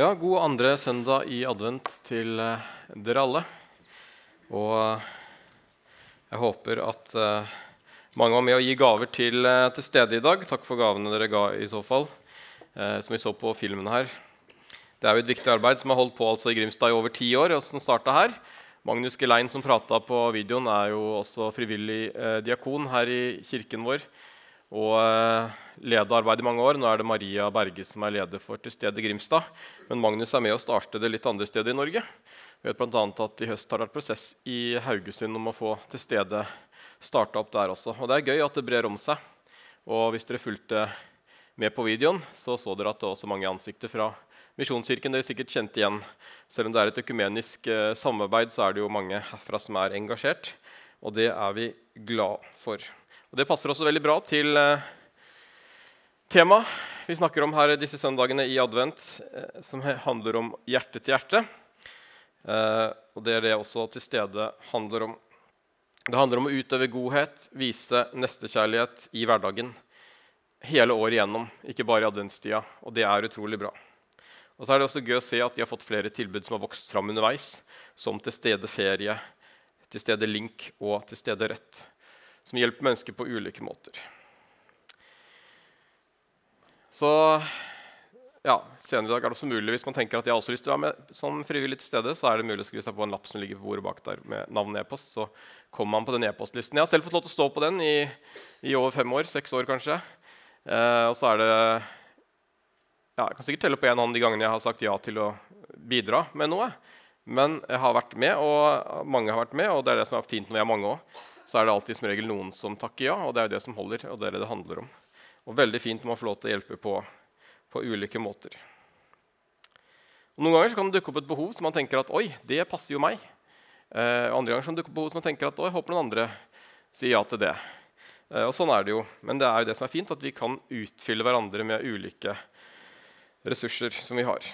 Ja, god andre søndag i advent til eh, dere alle. Og eh, jeg håper at eh, mange var med å gi gaver til, til stede i dag. Takk for gavene dere ga i så fall, som vi så på filmen her. Det er jo et viktig arbeid som har holdt på altså i Grimstad i over ti år. og som her. Magnus Gelein, som prata på videoen, er jo også frivillig eh, diakon her i kirken vår. Og lede arbeidet i mange år. Nå er det Maria Berge som er leder for Til stede Grimstad. Men Magnus er med og starter det litt andre steder i Norge. Vi vet annet at I høst har det vært prosess i Haugesund om å få Til stede starta opp der også. Og Det er gøy at det brer om seg. Og Hvis dere fulgte med på videoen, så så dere at det er også mange ansikter fra Misjonskirken dere sikkert kjente igjen. Selv om det er et økumenisk eh, samarbeid, så er det jo mange herfra som er engasjert. Og det er vi glad for. Og Det passer også veldig bra til eh, temaet vi snakker om her disse søndagene i advent, eh, som handler om hjerte til hjerte. Eh, og det er det også til stede handler om. Det handler om å utøve godhet, vise nestekjærlighet i hverdagen. Hele året igjennom, ikke bare i adventstida. Og det er utrolig bra. Og så er det også gøy å se at de har fått flere tilbud som har vokst fram underveis, som Til stede ferie, Til stede link og Til stede rett, som hjelper mennesker på ulike måter. Så ja, senere i dag er det også mulig, hvis man tenker at jeg har også lyst til å være med som frivillig til stede, så er det mulig å skrive seg på en lapp som ligger på bordet bak der med navn og e-post. Så kommer man på den e-postlisten. Jeg har selv fått lov til å stå på den i, i over fem år. Seks år, kanskje. Eh, og så er det ja, Jeg kan sikkert telle på én hånd de gangene jeg har sagt ja til å bidra med noe. Men jeg har vært med, og mange har vært med, og det er det som er fint når vi er mange òg. Så er det alltid som regel noen som takker ja, og det er jo det som holder. og det er det det handler om. Og veldig fint når man får lov til å hjelpe på, på ulike måter. Og noen ganger kan det dukke opp et behov som man tenker at oi, det passer jo meg. Eh, andre ganger kan det dukke opp behov som man tenker at oi, håper noen andre sier ja til det. Eh, og sånn er det jo. Men det er jo det som er fint, at vi kan utfylle hverandre med ulike ressurser som vi har.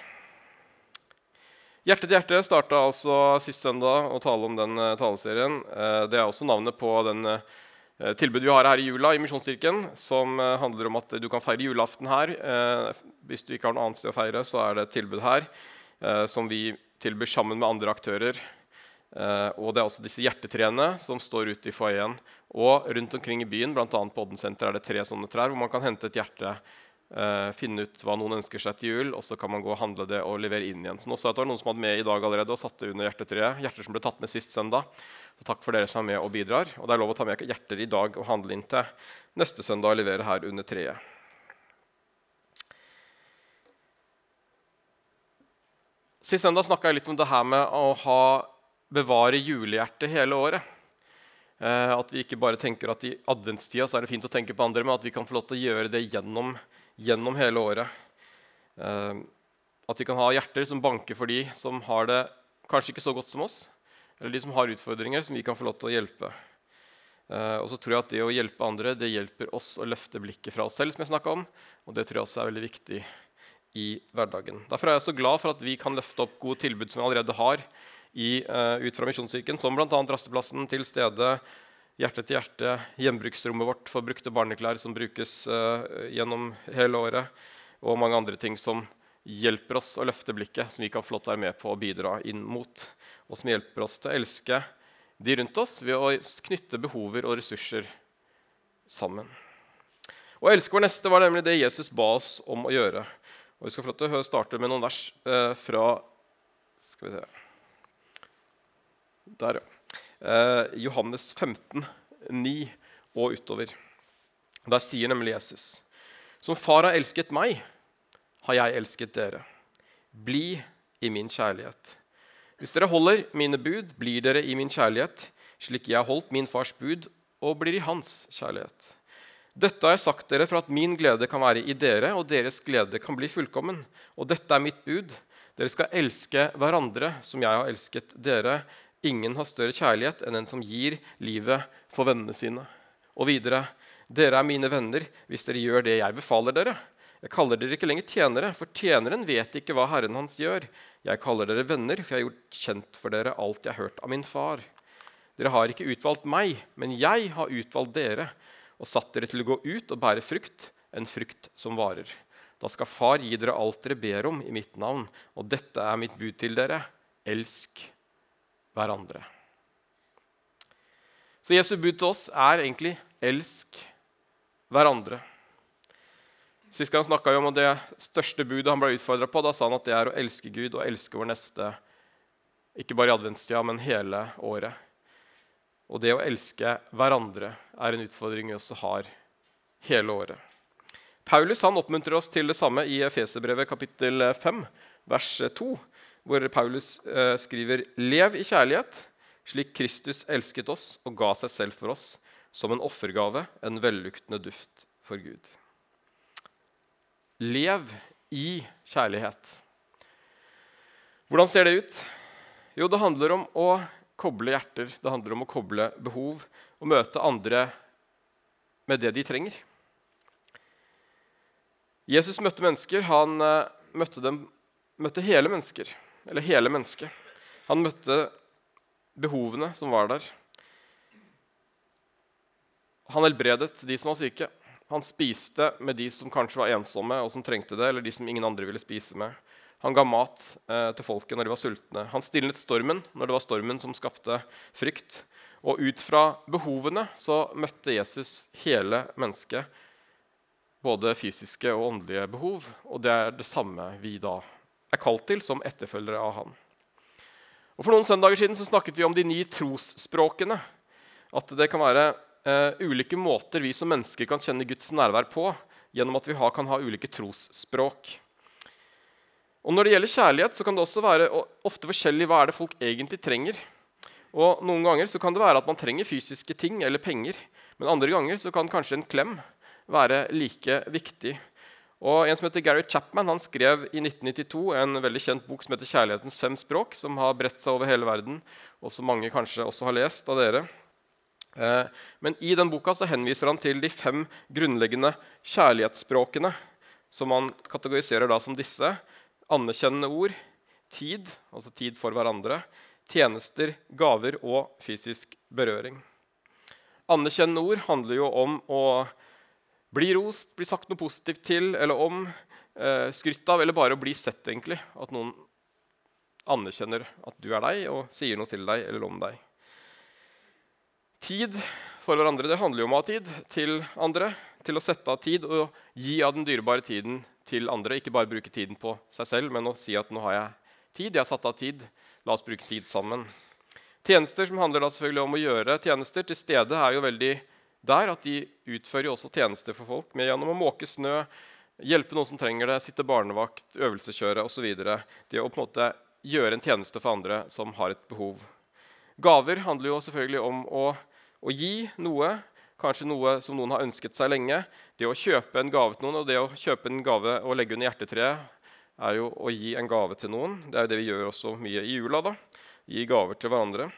Hjerte til hjerte starta altså sist søndag å tale om den eh, taleserien. Eh, det er også navnet på den eh, tilbudet vi har her i jula i Misjonskirken, som handler om at du kan feire julaften her. Hvis du ikke har noe annet sted å feire, så er det et tilbud her som vi tilbyr sammen med andre aktører. Og det er også disse hjertetreene som står ute i foajeen. Og rundt omkring i byen, bl.a. på Oddensenteret, er det tre sånne trær hvor man kan hente et hjerte eh, finne ut hva noen ønsker seg til jul, og så kan man gå og handle det og levere inn igjen. Så nå så jeg at det var noen som hadde med i dag allerede og satte under hjertetreet. Hjerter som ble tatt med sist søndag. Så takk for dere som er med og bidrar. Og det er lov å ta med hjerter i dag og handle inn til neste søndag og levere her under treet. Sist søndag snakka jeg litt om det her med å ha, bevare julehjertet hele året. Uh, at vi ikke bare tenker at i adventstida så er det fint å tenke på andre, men at vi kan få lov til å gjøre det gjennom, gjennom hele året. Eh, at vi kan ha hjerter som banker for de som har det kanskje ikke så godt som oss, eller de som har utfordringer som vi kan få lov til å hjelpe. Eh, og så tror jeg at det å hjelpe andre det hjelper oss å løfte blikket fra oss selv, som jeg snakket om, og det tror jeg også er veldig viktig i hverdagen. Derfor er jeg så glad for at vi kan løfte opp gode tilbud som vi allerede har i, uh, ut fra Misjonskirken, som bl.a. Rasteplassen, Til stede, Hjerte til hjerte, gjenbruksrommet vårt for brukte barneklær som brukes uh, gjennom hele året, og mange andre ting som hjelper oss å løfte blikket, som vi kan få lov til å være med på å bidra inn mot, og som hjelper oss til å elske de rundt oss ved å knytte behover og ressurser sammen. Å elske vår neste var nemlig det Jesus ba oss om å gjøre. Og Vi skal få lov til å starte med noen vers eh, fra Skal vi se Der, ja. Eh, Johannes 15, 9 og utover. Der sier nemlig Jesus.: Som Far har elsket meg, har jeg elsket dere. Bli i min kjærlighet. Hvis dere holder mine bud, blir dere i min kjærlighet, slik jeg har holdt min fars bud og blir i hans kjærlighet. Dette har jeg sagt dere for at min glede kan være i dere, og deres glede kan bli fullkommen. Og dette er mitt bud. Dere skal elske hverandre som jeg har elsket dere. Ingen har større kjærlighet enn den som gir livet for vennene sine. Og videre.: Dere er mine venner hvis dere gjør det jeg befaler dere. Jeg kaller dere ikke lenger tjenere, for tjeneren vet ikke hva herren hans gjør. Jeg kaller dere venner, for jeg har gjort kjent for dere alt jeg har hørt av min far. Dere har ikke utvalgt meg, men jeg har utvalgt dere og satt dere til å gå ut og bære frukt, en frukt som varer. Da skal Far gi dere alt dere ber om i mitt navn. Og dette er mitt bud til dere. Elsk hverandre. Så Jesu bud til oss er egentlig elsk hverandre. Sist gang snakka vi om det største budet han ble utfordra på. Da sa han at det er å elske Gud og elske vår neste, ikke bare i adventstida, men hele året. Og det å elske hverandre er en utfordring vi også har hele året. Paulus han oppmuntrer oss til det samme i Efeserbrevet kapittel 5, vers 2, hvor Paulus eh, skriver.: Lev i kjærlighet, slik Kristus elsket oss og ga seg selv for oss, som en offergave, en velluktende duft for Gud. Lev i kjærlighet. Hvordan ser det ut? Jo, det handler om å koble hjerter. Det handler om å koble behov og møte andre med det de trenger. Jesus møtte mennesker. Han uh, møtte, dem, møtte hele mennesker, eller hele mennesket. Han møtte behovene som var der. Han helbredet de som var syke. Han spiste med de som kanskje var ensomme og som trengte det, eller de som ingen andre ville spise med. Han ga mat eh, til folket når de var sultne. Han stilnet stormen når det var stormen som skapte frykt. Og ut fra behovene så møtte Jesus hele mennesket. Både fysiske og åndelige behov. Og det er det samme vi da er kalt til som etterfølgere av han. Og For noen søndager siden så snakket vi om de ni trosspråkene. At det kan være eh, ulike måter vi som mennesker kan kjenne Guds nærvær på gjennom at vi ha, kan ha ulike trosspråk. Og Når det gjelder kjærlighet, så kan det også være ofte forskjellig hva er det folk egentlig trenger. Og Noen ganger så kan det være at man trenger fysiske ting eller penger. Men andre ganger så kan kanskje en klem være like viktig. Og En som heter Gary Chapman han skrev i 1992 en veldig kjent bok som heter 'Kjærlighetens fem språk', som har bredt seg over hele verden, og som mange kanskje også har lest av dere. Eh, men i den boka så henviser han til de fem grunnleggende kjærlighetsspråkene, som han kategoriserer da som disse anerkjennende ord, tid, altså tid for hverandre, tjenester, gaver og fysisk berøring. Anerkjennende ord handler jo om å bli rost, bli sagt noe positivt til eller om, eh, skrytt av, eller bare å bli sett, egentlig. At noen anerkjenner at du er deg, og sier noe til deg eller om deg. Tid for hverandre det handler jo om å ha tid til andre, til å sette av tid og gi av den dyrebare tiden til andre. Ikke bare bruke tiden på seg selv, men å si at nå har jeg tid. Jeg har satt av tid. La oss bruke tid sammen. Tjenester som handler da selvfølgelig om å gjøre tjenester til stede, er jo veldig der at de utfører jo også tjenester for folk med gjennom å måke snø, hjelpe noen som trenger det, sitte barnevakt, øvelseskjøre osv. Det å på en måte gjøre en tjeneste for andre som har et behov. Gaver handler jo selvfølgelig om å, å gi noe kanskje noe som noen har ønsket seg lenge. Det å kjøpe en gave til noen og det å kjøpe en gave og legge under hjertetreet er jo å gi en gave til noen. Det er jo det vi gjør også mye i jula. da. Gi gaver til hverandre.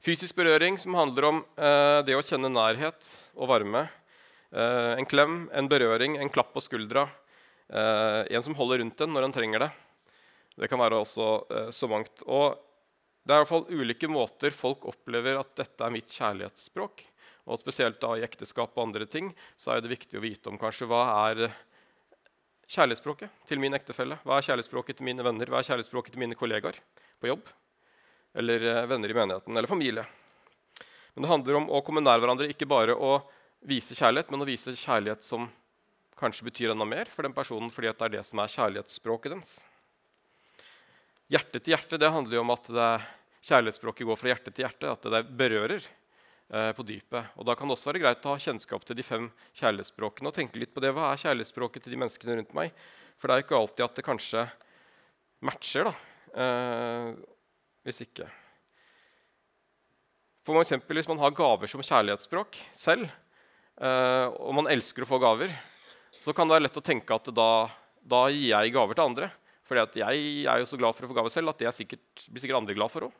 Fysisk berøring, som handler om eh, det å kjenne nærhet og varme. Eh, en klem, en berøring, en klapp på skuldra. Eh, en som holder rundt en når en trenger det. Det kan være også eh, så mangt. Og det er i hvert fall ulike måter folk opplever at dette er mitt kjærlighetsspråk. Og spesielt da i ekteskap og andre ting så er det viktig å vite om kanskje hva er kjærlighetsspråket til min ektefelle. Hva er kjærlighetsspråket til mine venner? Hva er kjærlighetsspråket til mine kollegaer på jobb? Eller eh, venner i menigheten eller familie. Men det handler om å komme nær hverandre, ikke bare å vise kjærlighet, men å vise kjærlighet som kanskje betyr enda mer for den personen fordi det er det som er kjærlighetsspråket dens. Hjerte til hjerte det handler jo om at kjærlighetsspråket går fra hjerte til hjerte. At det berører eh, på dypet. Og Da kan det også være greit å ha kjennskap til de fem kjærlighetsspråkene og tenke litt på det. Hva er kjærlighetsspråket til de menneskene rundt meg? For det er jo ikke alltid at det kanskje matcher. da, eh, Hvis ikke. For eksempel, Hvis man har gaver som kjærlighetsspråk selv, eh, og man elsker å få gaver, så kan det være lett å tenke at da, da gir jeg gaver til andre. For jeg er jo så glad for å få gaver selv at det sikkert, blir sikkert andre glad for òg.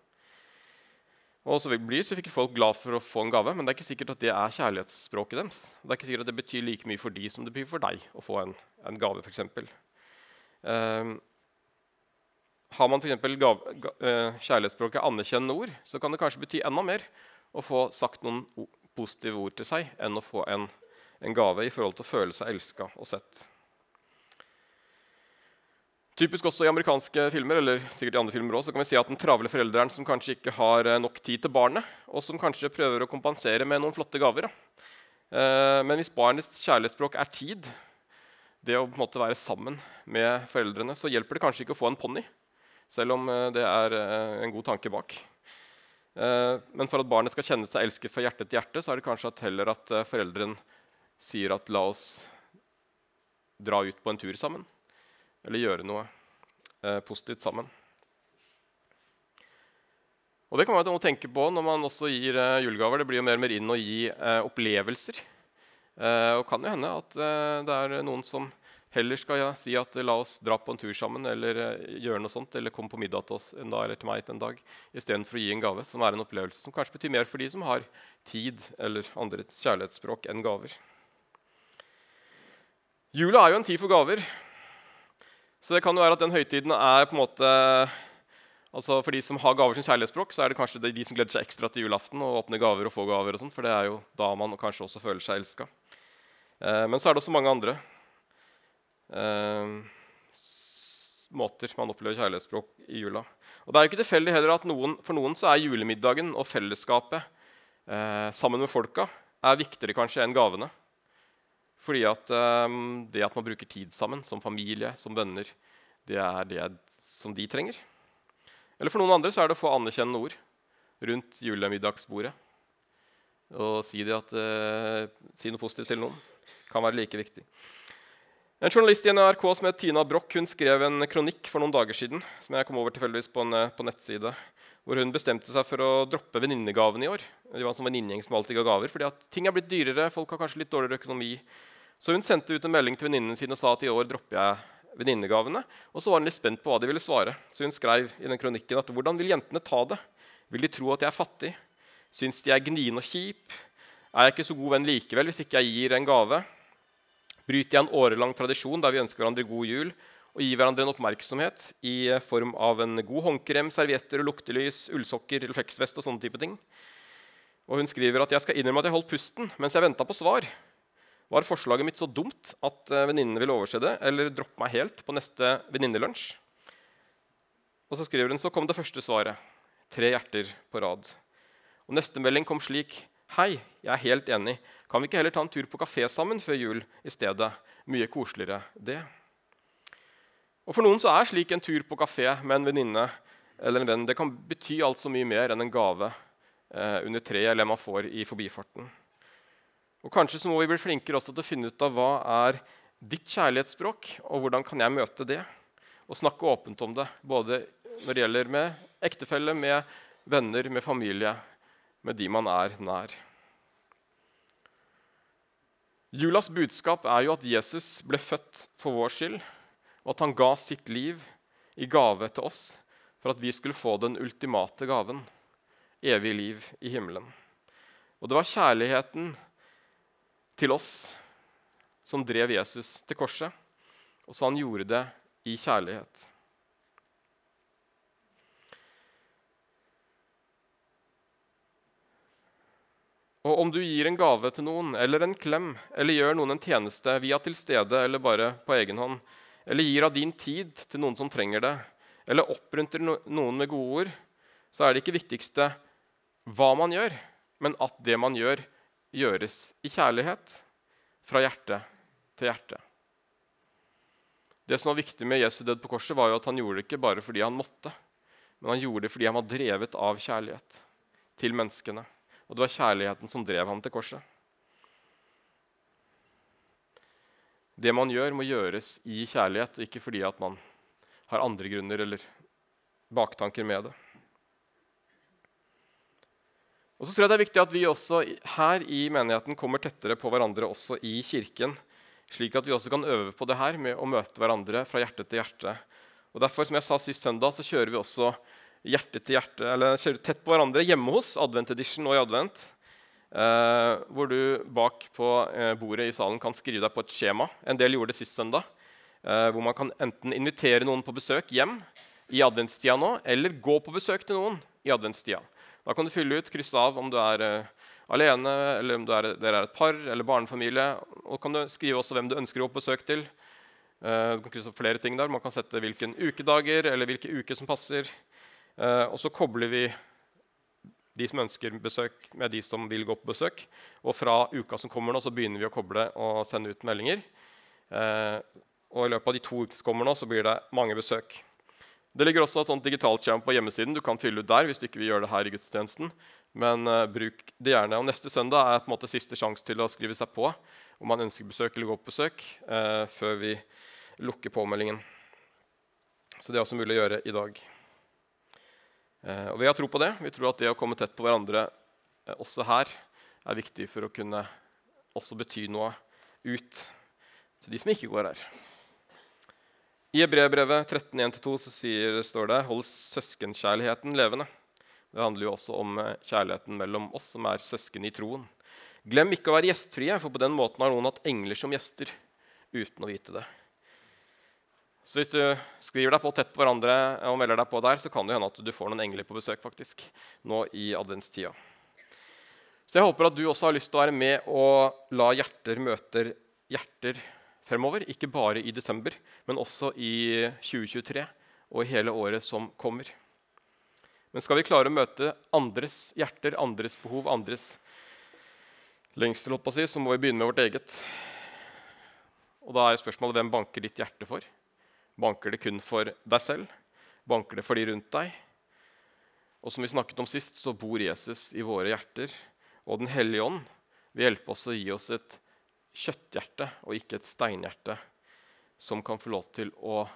Og så blir fikk folk glad for å få en gave, men det er ikke sikkert at det er kjærlighetsspråket deres. Det er ikke sikkert at det betyr like mye for de som det betyr for deg å få en, en gave. Eksempel. um, har man f.eks. Uh, kjærlighetsspråket anerkjennende ord, så kan det kanskje bety enda mer å få sagt noen positive ord til seg enn å få en, en gave i forhold til å føle seg elska og sett. Typisk også i amerikanske filmer eller sikkert i andre filmer også, så kan vi si at den travle forelderen som kanskje ikke har eh, nok tid til barnet, og som kanskje prøver å kompensere med noen flotte gaver. Eh, men hvis barnets kjærlighetsspråk er tid, det å på en måte være sammen med foreldrene, så hjelper det kanskje ikke å få en ponni, selv om eh, det er eh, en god tanke bak. Eh, men for at barnet skal kjenne seg elsket fra hjerte til hjerte, så er det kanskje at heller at foreldren sier at la oss dra ut på en tur sammen. Eller gjøre noe positivt sammen. Og Det kan være noe tenke på når man også gir julegaver. Det blir jo mer og mer inn å gi opplevelser. Og kan jo hende at det er noen som heller skal jeg si at uh, la oss dra på en tur sammen eller gjøre noe sånt, eller komme på middag til oss en dag eller til meg en dag, istedenfor å gi en gave som er en opplevelse som kanskje betyr mer for de som har tid eller andre kjærlighetsspråk enn gaver. Jula er jo en tid for gaver. Så det kan jo være at den høytiden er på en måte Altså For de som har gaver som kjærlighetsspråk, så er det kanskje de som gleder seg ekstra til julaften og åpner gaver og får gaver. og sånt, For det er jo da man kanskje også føler seg elska. Eh, men så er det også mange andre eh, måter man opplever kjærlighetsspråk i jula. Og det er jo ikke tilfeldig heller at noen, for noen så er julemiddagen og fellesskapet eh, sammen med folka er viktigere kanskje enn gavene. Fordi at eh, det at man bruker tid sammen som familie, som venner, det er det som de trenger. Eller for noen andre så er det å få anerkjennende ord rundt julemiddagsbordet. Og si, at, eh, si noe positivt til noen kan være like viktig. En journalist i NRK som het Tina Broch hun skrev en kronikk for noen dager siden som jeg kom over tilfeldigvis på en på nettside, hvor hun bestemte seg for å droppe venninnegavene i år. De var en sånn som alltid ga gaver, fordi at ting er blitt dyrere, folk har kanskje litt dårligere økonomi. Så hun sendte ut en melding til venninnene sine og sa at i år dropper jeg venninnegavene. Og så var hun litt spent på hva de ville svare. Så hun skrev i den kronikken at hvordan vil jentene ta det? Vil de tro at jeg er fattig? Syns de er gnien og kjip? Er jeg ikke så god venn likevel hvis ikke jeg gir en gave? Bryter jeg en årelang tradisjon der vi ønsker hverandre god jul og gir hverandre en oppmerksomhet i form av en god håndkrem, servietter, luktelys, ullsokker, refleksvest og sånne type ting? Og hun skriver at jeg skal innrømme at jeg holdt pusten mens jeg venta på svar. Var forslaget mitt så dumt at uh, venninnene ville overse det eller droppe meg helt på neste venninnelunsj? Og så skriver hun så kom det første svaret. Tre hjerter på rad. Og Neste melding kom slik. Hei, jeg er helt enig. Kan vi ikke heller ta en tur på kafé sammen før jul i stedet? Mye koseligere, det. Og For noen så er slik en tur på kafé med en venninne eller en venn det kan bety alt så mye mer enn en gave eh, under treet eller man får i forbifarten. Og Kanskje så må vi bli flinkere også til å finne ut av hva er ditt kjærlighetsspråk, og hvordan kan jeg møte det? Og snakke åpent om det, både når det gjelder med ektefelle, med venner, med familie, med de man er nær. Julas budskap er jo at Jesus ble født for vår skyld, og at han ga sitt liv i gave til oss for at vi skulle få den ultimate gaven evig liv i himmelen. Og det var kjærligheten til oss som drev Jesus til korset. Og så han gjorde det i kjærlighet. Og om du gir en gave til noen, eller en klem, eller gjør noen en tjeneste via til stede eller bare på egen hånd, eller gir av din tid til noen som trenger det, eller oppmuntrer noen med gode ord, så er det ikke viktigste hva man gjør, men at det man gjør, gjøres i kjærlighet, fra hjerte til hjerte. Det som var viktig med Jesu død på korset, var jo at han gjorde det ikke bare fordi han måtte, men han gjorde det fordi han var drevet av kjærlighet til menneskene. Og det var kjærligheten som drev ham til korset. Det man gjør, må gjøres i kjærlighet, og ikke fordi at man har andre grunner eller baktanker med det. Og så tror jeg det er viktig at vi også her i menigheten kommer tettere på hverandre også i kirken. Slik at vi også kan øve på det her med å møte hverandre fra hjerte til hjerte. Og derfor, som jeg sa sist søndag, så kjører vi også hjerte til hjerte, eller kjører tett på hverandre hjemme hos Advent Edition og i advent. Eh, hvor du bak på eh, bordet i salen kan skrive deg på et skjema. En del gjorde det sist søndag. Eh, hvor man kan enten invitere noen på besøk hjem i adventstida nå, eller gå på besøk til noen i adventstida. Da kan du fylle ut, krysse av om du er eh, alene, eller om er, dere er et par eller barnefamilie. Og kan du skrive også hvem du ønsker å gå på besøk til. Eh, du kan krysse opp flere ting der. Man kan sette hvilken ukedager eller hvilke uker som passer. Eh, og så kobler vi de som ønsker besøk, med de som vil gå på besøk. Og fra uka som kommer nå, så begynner vi å koble og sende ut meldinger. Eh, og i løpet av de to ukene som kommer nå, så blir det mange besøk. Det ligger også et sånt digitalt skjerm på hjemmesiden. Du kan fylle ut der hvis du ikke vil gjøre det her i gudstjenesten. Men uh, bruk det gjerne. Og neste søndag er på en måte siste sjanse til å skrive seg på om man ønsker besøk eller gå på besøk, uh, før vi lukker påmeldingen. Så det er også mulig å gjøre i dag. Uh, og vi har tro på det. Vi tror at det å komme tett på hverandre også her er viktig for å kunne også bety noe ut til de som ikke går her. I Hebreerbrevet 13.1-2 står det 'Hold søskenkjærligheten levende'. Det handler jo også om eh, kjærligheten mellom oss som er søsken i troen. Glem ikke å være gjestfrie, for på den måten har noen hatt engler som gjester uten å vite det. Så hvis du skriver deg på tett på hverandre og melder deg på der, så kan det hende at du får noen engler på besøk faktisk, nå i adventstida. Så jeg håper at du også har lyst til å være med og la hjerter møte hjerter fremover. Ikke bare i desember, men også i 2023 og i hele året som kommer. Men skal vi klare å møte andres hjerter, andres behov, andres lengsel, så må vi begynne med vårt eget. Og da er spørsmålet hvem banker ditt hjerte for? Banker det kun for deg selv? Banker det for de rundt deg? Og som vi snakket om sist, så bor Jesus i våre hjerter. Og Den hellige ånd vil hjelpe oss å gi oss et kjøtthjerte og ikke et steinhjerte som kan få lov til å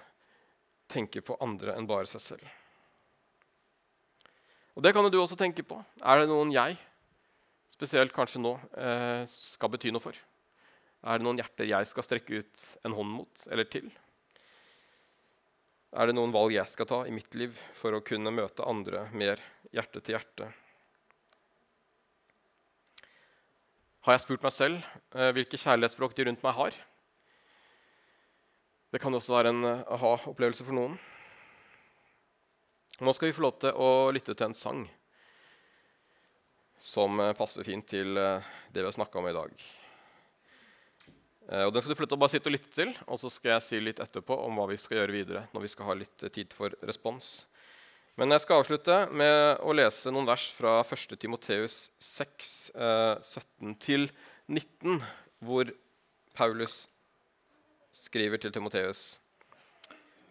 tenke på andre enn bare seg selv. Og Det kan jo du også tenke på. Er det noen jeg, spesielt kanskje nå, eh, skal bety noe for? Er det noen hjerter jeg skal strekke ut en hånd mot eller til? Er det noen valg jeg skal ta i mitt liv for å kunne møte andre mer hjerte til hjerte? har jeg spurt meg selv eh, hvilke kjærlighetsspråk de rundt meg har. Det kan også være en eh, aha-opplevelse for noen. Nå skal vi få lov til å lytte til en sang som eh, passer fint til det vi har snakka om i dag. Og Den skal du flytte og bare sitte og lytte til, og så skal jeg si litt etterpå om hva vi skal gjøre videre. når vi skal ha litt tid for respons. Men jeg skal avslutte med å lese noen vers fra 1. Timoteus 6, eh, 17-19, hvor Paulus skriver til Timoteus,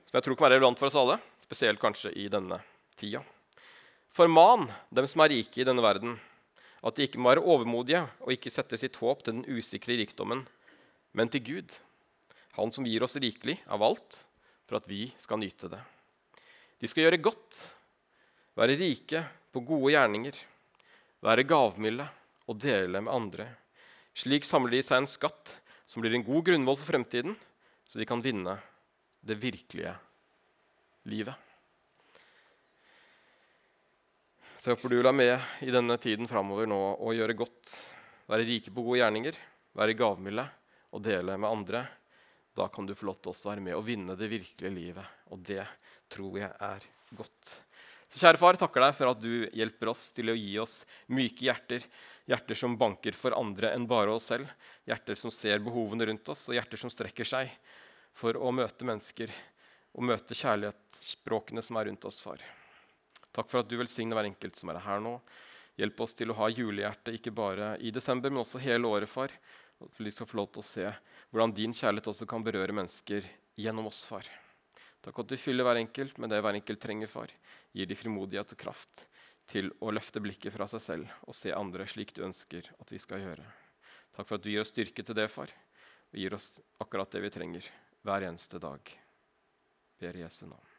som jeg tror kan være relevant for oss alle, spesielt kanskje i denne tida. Forman dem som er rike i denne verden, at de ikke må være overmodige og ikke sette sitt håp til den usikre rikdommen, men til Gud, Han som gir oss rikelig av alt, for at vi skal nyte det. De skal gjøre godt, være rike på gode gjerninger, være gavmilde og dele med andre. Slik samler de seg en skatt som blir en god grunnvoll for fremtiden, så de kan vinne det virkelige livet. Så jeg håper du vil være med i denne tiden framover nå og gjøre godt. Være rike på gode gjerninger, være gavmilde og dele med andre. Da kan du få lov til å være med og vinne det virkelige livet. Og det tror jeg er godt. Så kjære far, takker deg for at du hjelper oss til å gi oss myke hjerter. Hjerter som banker for andre enn bare oss selv. Hjerter som ser behovene rundt oss, og hjerter som strekker seg for å møte mennesker og møte kjærlighetsspråkene som er rundt oss, far. Takk for at du velsigner hver enkelt som er her nå. Hjelp oss til å ha julehjerte ikke bare i desember, men også hele året, far. At vi skal få lov til å se hvordan din kjærlighet også kan berøre mennesker gjennom oss, far. Takk at du fyller hver enkelt med det hver enkelt trenger, far. Gir de frimodighet og kraft til å løfte blikket fra seg selv og se andre slik du ønsker at vi skal gjøre. Takk for at du gir oss styrke til det, far, og gir oss akkurat det vi trenger hver eneste dag. Ber Jesu navn.